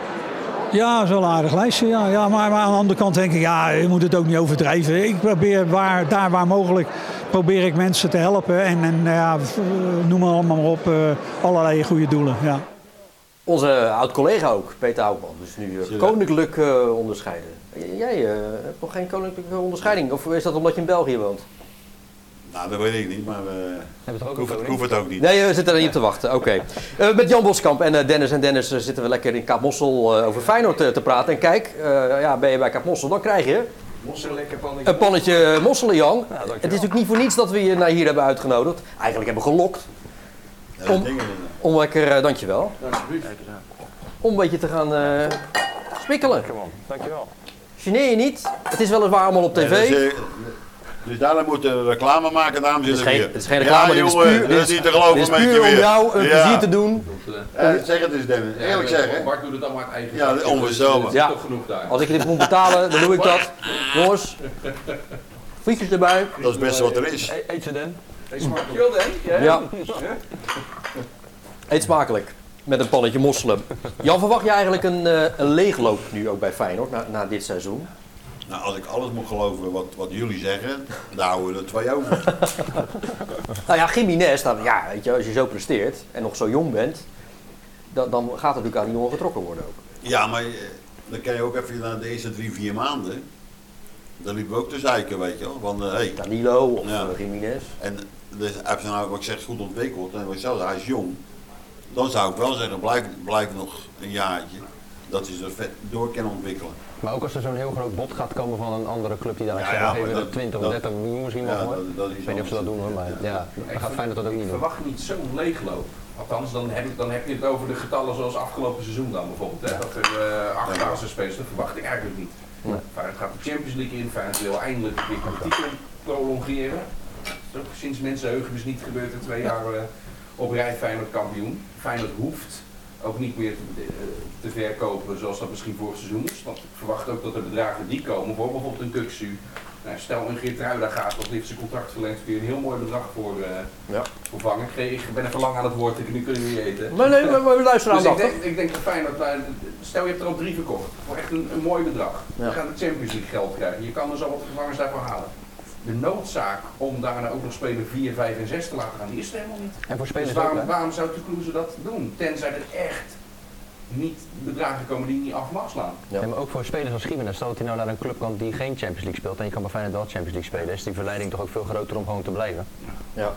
Ja, dat is wel een aardig lijstje. Ja. Ja, maar, maar aan de andere kant denk ik, ja, je moet het ook niet overdrijven. Ik probeer waar, daar waar mogelijk, probeer ik mensen te helpen. En, en ja, noem maar allemaal maar op, uh, allerlei goede doelen. Ja. Onze oud-collega ook, Peter Houtman. Dus nu uh, koninklijk uh, onderscheiden. Jij uh, hebt nog geen koninklijke onderscheiding? Of is dat omdat je in België woont? Nou, dat weet ik niet, maar ik hoef het, hoef het ook niet. Nee, we zitten er niet op te wachten. Oké. Okay. Uh, met Jan Boskamp en uh, Dennis en Dennis zitten we lekker in Kaapmossel over Feyenoord te praten. En kijk, ja, ben je bij Kaapmossel, dan krijg je... Pannetje. Een pannetje mosselen, Jan. Ja, het is natuurlijk niet voor niets dat we je naar hier hebben uitgenodigd. Eigenlijk hebben we gelokt. Om, om lekker, dankjewel. Alsjeblieft. Om een beetje te gaan spikkelen. Dankjewel. Geneer je niet. Het is weliswaar allemaal op tv. Nee, dus, dus daarom moeten we reclame maken, dames en heren. geen, het is geen reclame, ja, dit is jongen, puur, dit is niet te geloven dit is met je puur om weer. jou een Ja. plezier te doen. Eh, zeg het eens, Dennis. Eerlijk zeggen. Bart doet het allemaal uit eigen Ja, onverzomen. Dus, Ja. is toch genoeg daar. Als ik dit moet betalen, dan doe ik dat. Jongens, frietjes erbij. Dat is het beste wat er is. E- Eet ze den. Wel, denk Ja. Eet smakelijk. Met een pannetje mosselen. Jan, verwacht je eigenlijk een, eh, een leegloop nu ook bij Feyenoord na, na dit seizoen? Nou, als ik alles moet geloven wat, wat jullie zeggen, dan houden we er twee over. Nou ja, Jiménez, dan, ja, weet je, als je zo presteert en nog zo jong bent, dan, dan gaat het natuurlijk aan die jongen getrokken worden ook. Ja, maar eh, dan kan je ook even naar de eerste drie, vier maanden. Dan liepen we ook te zeiken, weet je wel. Van, eh, hey. Danilo of Ja. Jiménez. En dus, hij heeft zich nou, wat ik zeg, goed ontwikkeld. En wat ik zelf, hij is jong. Dan zou ik wel zeggen, blijf, blijf nog een jaartje. Dat hij zich vet door kan ontwikkelen. Maar ook als er zo'n heel groot bod gaat komen van een andere club die dan Ja, ja, ja, maar even dat- 20 of dat- 30 miljoen misschien Ja, nog hoor. dat, dat Ik weet niet of ze dat doen hoor, maar ja, dan gaat Feyenoord dat ook niet Ik doen. verwacht niet zo'n leegloop. Althans, dan heb, ik, dan heb je het over de getallen zoals afgelopen seizoen dan bijvoorbeeld. Hè? Dat er uh, acht basisspelers, dat verwacht ik eigenlijk niet. Nee. Feyenoord gaat de Champions League in, Feyenoord wil eindelijk een keer de titel prolongeren. Is sinds mensenheugen dus niet gebeurd in twee jaar eh, op rij Feyenoord kampioen. Feyenoord hoeft ook niet meer te, eh, te verkopen zoals dat misschien vorig seizoen is. Want ik verwacht ook dat de bedragen die komen voor bijvoorbeeld een Kuksu, Nou, stel een Geertruida gaat of heeft zijn contract verlengd, kun je een heel mooi bedrag voor, eh Ja. voor vangen. Ik, ik ben even lang aan het woord, ik- nu kunnen we niet eten. Maar nee, we, we luisteren Dus ik aandachtig. denk, ik denk dat fijn dat wij, stel je hebt er al drie verkocht, voor echt een, een mooi bedrag. Ja. Je gaat de Champions League geld krijgen, je kan dus al wat vervangers daarvoor halen. De noodzaak om daarna ook nog speler 4, 5 en 6 te laten gaan, die is er helemaal niet. En voor Dus spelers ook, waarom, waarom zou Toulouse dat doen? Tenzij er echt niet bedragen komen die je niet af mag slaan. Ja. Ja, maar ook voor spelers als Gimenez, stel dat hij nou naar een club kan die geen Champions League speelt en je kan bij Feyenoord wel Champions League spelen, is die verleiding toch ook veel groter om gewoon te blijven. Ja.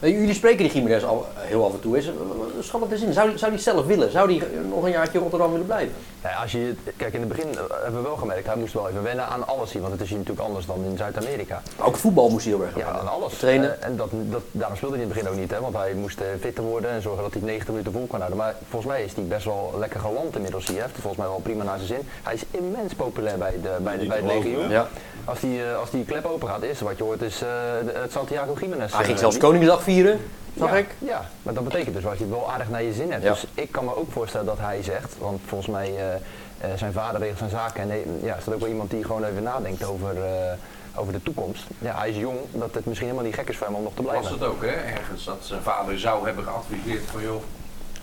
Eh, Jullie spreken die Jiménez al heel af en toe. Is, eh, schat het eens in. Zou, zou die zelf willen? Zou die nog een jaartje in Rotterdam willen blijven? Ja, als je, kijk, in het begin eh, hebben we wel gemerkt, hij moest wel even wennen aan alles hier, want het is hier natuurlijk anders dan in Zuid-Amerika. Ook voetbal moest hij heel erg Ja, aan alles. Trainen. Eh, en dat, dat, daarom speelde hij in het begin ook niet, hè, want hij moest eh, fitter worden en zorgen dat hij 90 minuten vol kan houden. Maar volgens mij is hij best wel lekker geland inmiddels hier. Hij heeft het volgens mij wel prima naar zijn zin. Hij is immens populair bij, de, bij, de, bij het legioen. Ja. Als die, eh, als die klep open gaat, eerste wat je hoort is eh, de- het Santiago Gimenez. Hij ging eh, zelfs lied. Koningsdag vieren, zag ja, ik. Ja, maar dat betekent dus dat je wel aardig naar je zin hebt. Ja. Dus ik kan me ook voorstellen dat hij zegt, want volgens mij eh, eh, zijn vader regelt zijn zaken en eh, ja, is dat ook wel iemand die gewoon even nadenkt over, eh, over de toekomst. Ja, hij is jong, dat het misschien helemaal niet gek is voor hem om nog te Was blijven. het ook, hè? Ergens dat zijn vader zou hebben geadviseerd van joh,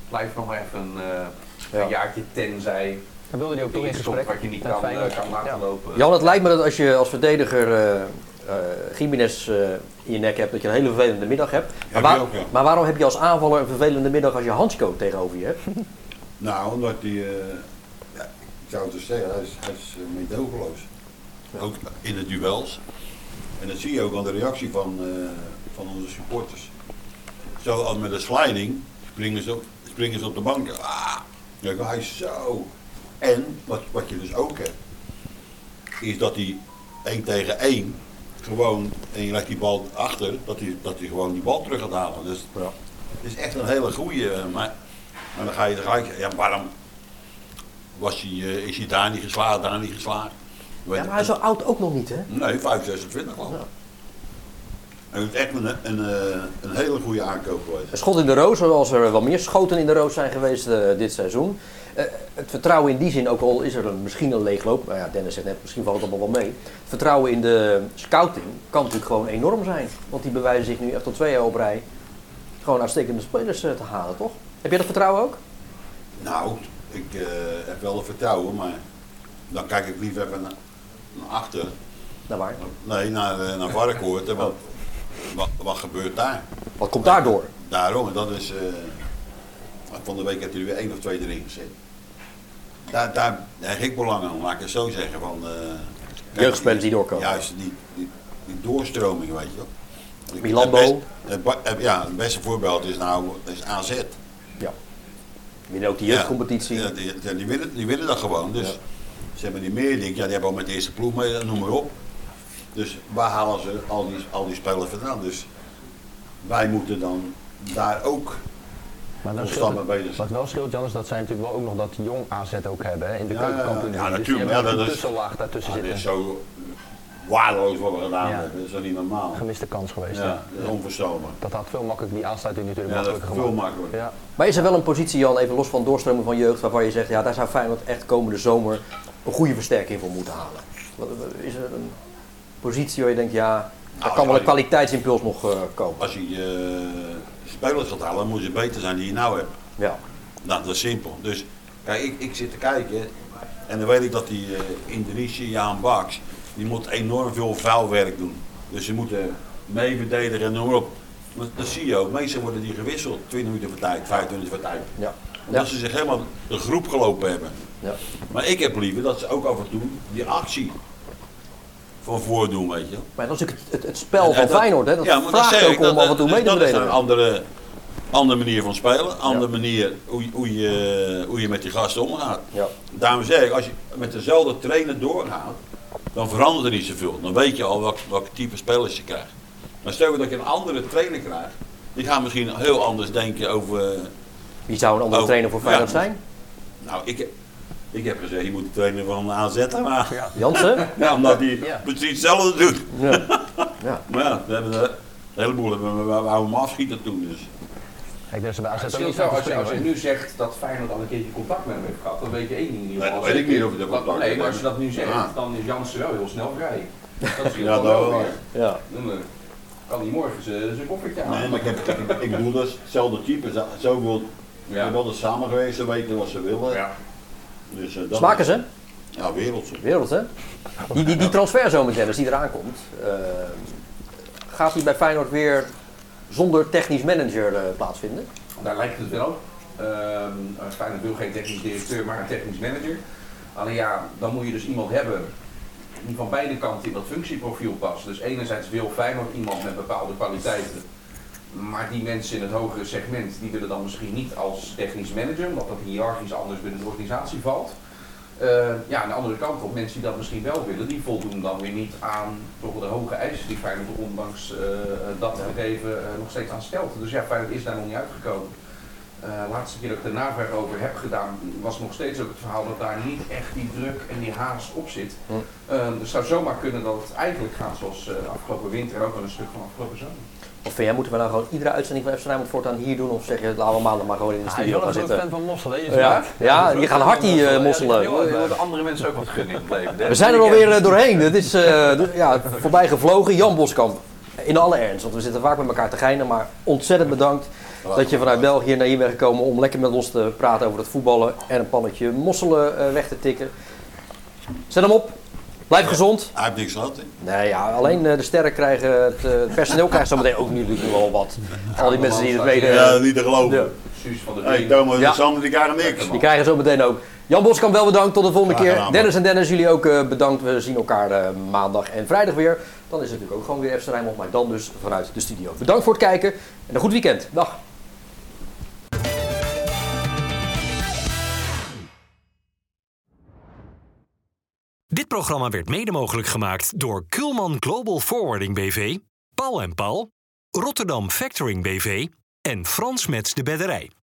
blijf nog even eh, Ja. een jaartje tenzij Dan wilde hij ook toch in gesprek wat je niet kan, eh, kan laten Ja. lopen. Jan, het lijkt me dat als je als verdediger eh eh, Jiménez eh, in je nek hebt, dat je een hele vervelende middag hebt. Maar, Heb waar- je ook, ja. maar waarom heb je als aanvaller een vervelende middag als je Hansko tegenover je hebt? Nou, omdat hij, eh, ja, ik zou het dus zeggen, hij is, hij is meedogenloos. Ook in de duels. En dat zie je ook aan de reactie van, eh, van onze supporters. Zo als met een sliding springen ze op, springen ze op de bank. Ah, ja, hij is zo. En wat, wat je dus ook hebt, is dat hij 1 tegen 1 gewoon, en je legt die bal achter, dat hij, dat hij gewoon die bal terug gaat halen. Dus Ja. het is echt een hele goede. Maar, maar dan ga je gelijk, ja, waarom was hij, eh, is hij daar niet geslaagd, daar niet geslaagd? Ja, maar hij is zo oud ook nog niet, hè? Nee, 5, 26 geloof ik. Ja. En het is echt een, een, eh, een hele goede aankoop geweest. Een schot in de roos, zoals er wel meer schoten in de roos zijn geweest eh, dit seizoen. Eh, het vertrouwen in die zin, ook al is er een, misschien een leegloop, nou ja, Dennis zegt net, misschien valt het allemaal wel mee. Het vertrouwen in de scouting kan natuurlijk gewoon enorm zijn. Want die bewijzen zich nu echt al twee jaar op rij gewoon uitstekende spelers te halen, toch? Heb jij dat vertrouwen ook? Nou, ik heb wel het vertrouwen, maar dan kijk ik liever even naar, naar achter. Nou waar? Nee, naar, naar Varkenoord. en Wat, gebeurt daar? Wat komt daardoor? Daarom, en dat is. eh, van de week heeft hij er weer één of twee erin gezet. Daar, daar heb ik belang aan, laat ik het zo zeggen. Van, eh, Jeugdspelers die doorkomen. Juist, die, die, die doorstroming, weet je wel. Milambo. Het best- ja, het beste voorbeeld is nou is AZ. Ja. Winnen ook die jeugdcompetitie. Ja, die, die, die willen, die willen dat gewoon. Dus Ja. ze hebben die meer dingen, ja, die hebben al met de eerste ploeg mee, noem maar op. Dus waar halen ze al die, al die spelers vandaan? Dus wij moeten dan daar ook Maar dan scheelt bezig zijn. wat wel scheelt, Jan, is dat zij natuurlijk wel ook nog dat jong AZ ook hebben hè, in de Ja, ja, ja. keukenkampioen. Ja, Dus natuurlijk. Ja, ook dat een is- tussenlaag daartussen zitten. is zo waardeloos wat we gedaan Ja. hebben. Dat is niet normaal? Gemiste kans geweest. Ja, dat is. Dat had veel makkelijker die aansluiting natuurlijk Ja, dat makkelijker veel gemaakt. makkelijker. Ja. Maar is er wel een positie, Jan, even los van doorstromen van jeugd, waarvan je zegt, ja, daar zou Feyenoord echt komende zomer een goede versterking voor moeten halen? Is er een positie waar je denkt, ja, daar Nou, kan wel een je- kwaliteitsimpuls nog eh, komen? Als je eh, spelers gaat halen, dan moeten ze beter zijn die je nou hebt. Ja. Nou, dat is simpel. Dus kijk, ik, ik zit te kijken en dan weet ik dat die eh Indonesië, Jaan Baks, die moet enorm veel vuilwerk doen. Dus ze moeten mee verdedigen en noem maar op. Maar dat zie je ook. Meestal worden die gewisseld 20 minuten voor tijd, 25 minuten voor tijd. Ja. Omdat Ja. ze zich helemaal de groep gelopen hebben. Ja. Maar ik heb liever dat ze ook af en toe die actie van voordoen, weet je. Maar dat is natuurlijk het, het, het spel En- van dat- Feyenoord, hè? Dat ja, maar vraagt ook ik, om dat- af en toe mee te Dat is een andere, andere manier van spelen, andere manier hoe, je- hoe, je, hoe je met die gasten omgaat. Ja. Daarom zeg ik, als je met dezelfde trainer doorgaat, dan verandert er niet zoveel. Dan weet je al welk, welk type spelers je krijgt. Maar stel je dat je een andere trainer krijgt, die gaat misschien heel anders denken over... Wie zou een andere trainer voor Feyenoord ja. zijn? Nou, ik, ik heb gezegd, je moet de trainer van AZ hebben. Maar, Jansen? ja, omdat hij Ja. precies hetzelfde doet. Ja. ja. Maar ja, we hebben de, een heleboel hebben we, we, we hem afschieten toen. Dus. Dat ze bij AZ ook niet gaan als je, als je springen, nu zegt dat Feyenoord al een keertje contact met hem heeft gehad, dan weet je één ding in ieder Nee, dat weet ik niet of je dat contact Nee, maar als je dat nu zegt, Ja. dan is Jansen wel heel snel vrij. Dat is Ja, ja, dat wel weer. Ja. Dan eh, kan hij morgen zijn koffertje aan. Nee, maar ik, heb, ik, ik bedoel, dat is hetzelfde type. zo- Zoveel, Ja. ja. wel eens samen geweest, ze weten wat ze willen. Ja. Dus, eh, dat Smaken is- ze? Ja, wereldse. Wereld, hè? Die, die, die transfer zo meteen, als die eraan komt, eh, gaat die bij Feyenoord weer zonder technisch manager eh, plaatsvinden? Daar lijkt het wel. Ehm Feyenoord wil geen technisch directeur, maar een technisch manager. Alleen ja, dan moet je dus iemand hebben die van beide kanten in dat functieprofiel past. Dus enerzijds wil Feyenoord iemand met bepaalde kwaliteiten. Maar die mensen in het hogere segment, die willen dan misschien niet als technisch manager, omdat dat hiërarchisch anders binnen de organisatie valt. Eh, ja, aan de andere kant op, mensen die dat misschien wel willen, die voldoen dan weer niet aan toch de hoge eisen die Feyenoord ondanks eh, dat gegeven eh, nog steeds aan stelt. Dus ja, Feyenoord is daar nog niet uitgekomen. Eh, laatste keer dat ik de navraag over heb gedaan, was nog steeds ook het verhaal dat daar niet echt die druk en die haast op zit. Hm. Eh, dus het zou zomaar kunnen dat het eigenlijk gaat zoals eh, de afgelopen winter en ook wel een stuk van afgelopen zomer. Of vind jij, moeten we nou gewoon iedere uitzending van FC Rijnmond voortaan hier doen? Of zeg je, laten we maandag maar gewoon in de is studio wel gaan een groot zitten? fan van mosselen, hè? Je Ja, ja, het. die gaan hard die eh, mosselen. Je willen andere mensen ook wat gunnen in het leven. We zijn er alweer eh, doorheen. Het is eh, ja, voorbij gevlogen. Jan Boskamp, in alle ernst, want we zitten vaak met elkaar te geinen. Maar ontzettend bedankt dat je vanuit België naar hier bent gekomen om lekker met ons te praten over het voetballen. En een pannetje mosselen eh, weg te tikken. Zet hem op. Blijf gezond. Hij heeft niks gehad. hè. Nee, ja, alleen eh, de sterren krijgen, het, eh, het personeel krijgt zometeen ook natuurlijk wel wat. Al die mensen die het weten. Ja, niet te geloven. Ja. Suus van de Hey. Thomas Ja. en Sander, die krijgen niks. Die krijgen zo meteen ook. Jan Boskamp, wel bedankt. Tot de volgende keer. Dennis en Dennis, jullie ook eh, bedankt. We zien elkaar eh, maandag en vrijdag weer. Dan is het natuurlijk ook gewoon weer FC Rijnmond, maar dan dus vanuit de studio. Bedankt voor het kijken en een goed weekend. Dag. Dit programma werd mede mogelijk gemaakt door Kulman Global Forwarding BV, Paul en Paul, Rotterdam Factoring BV en Frans Mets de Bedderij.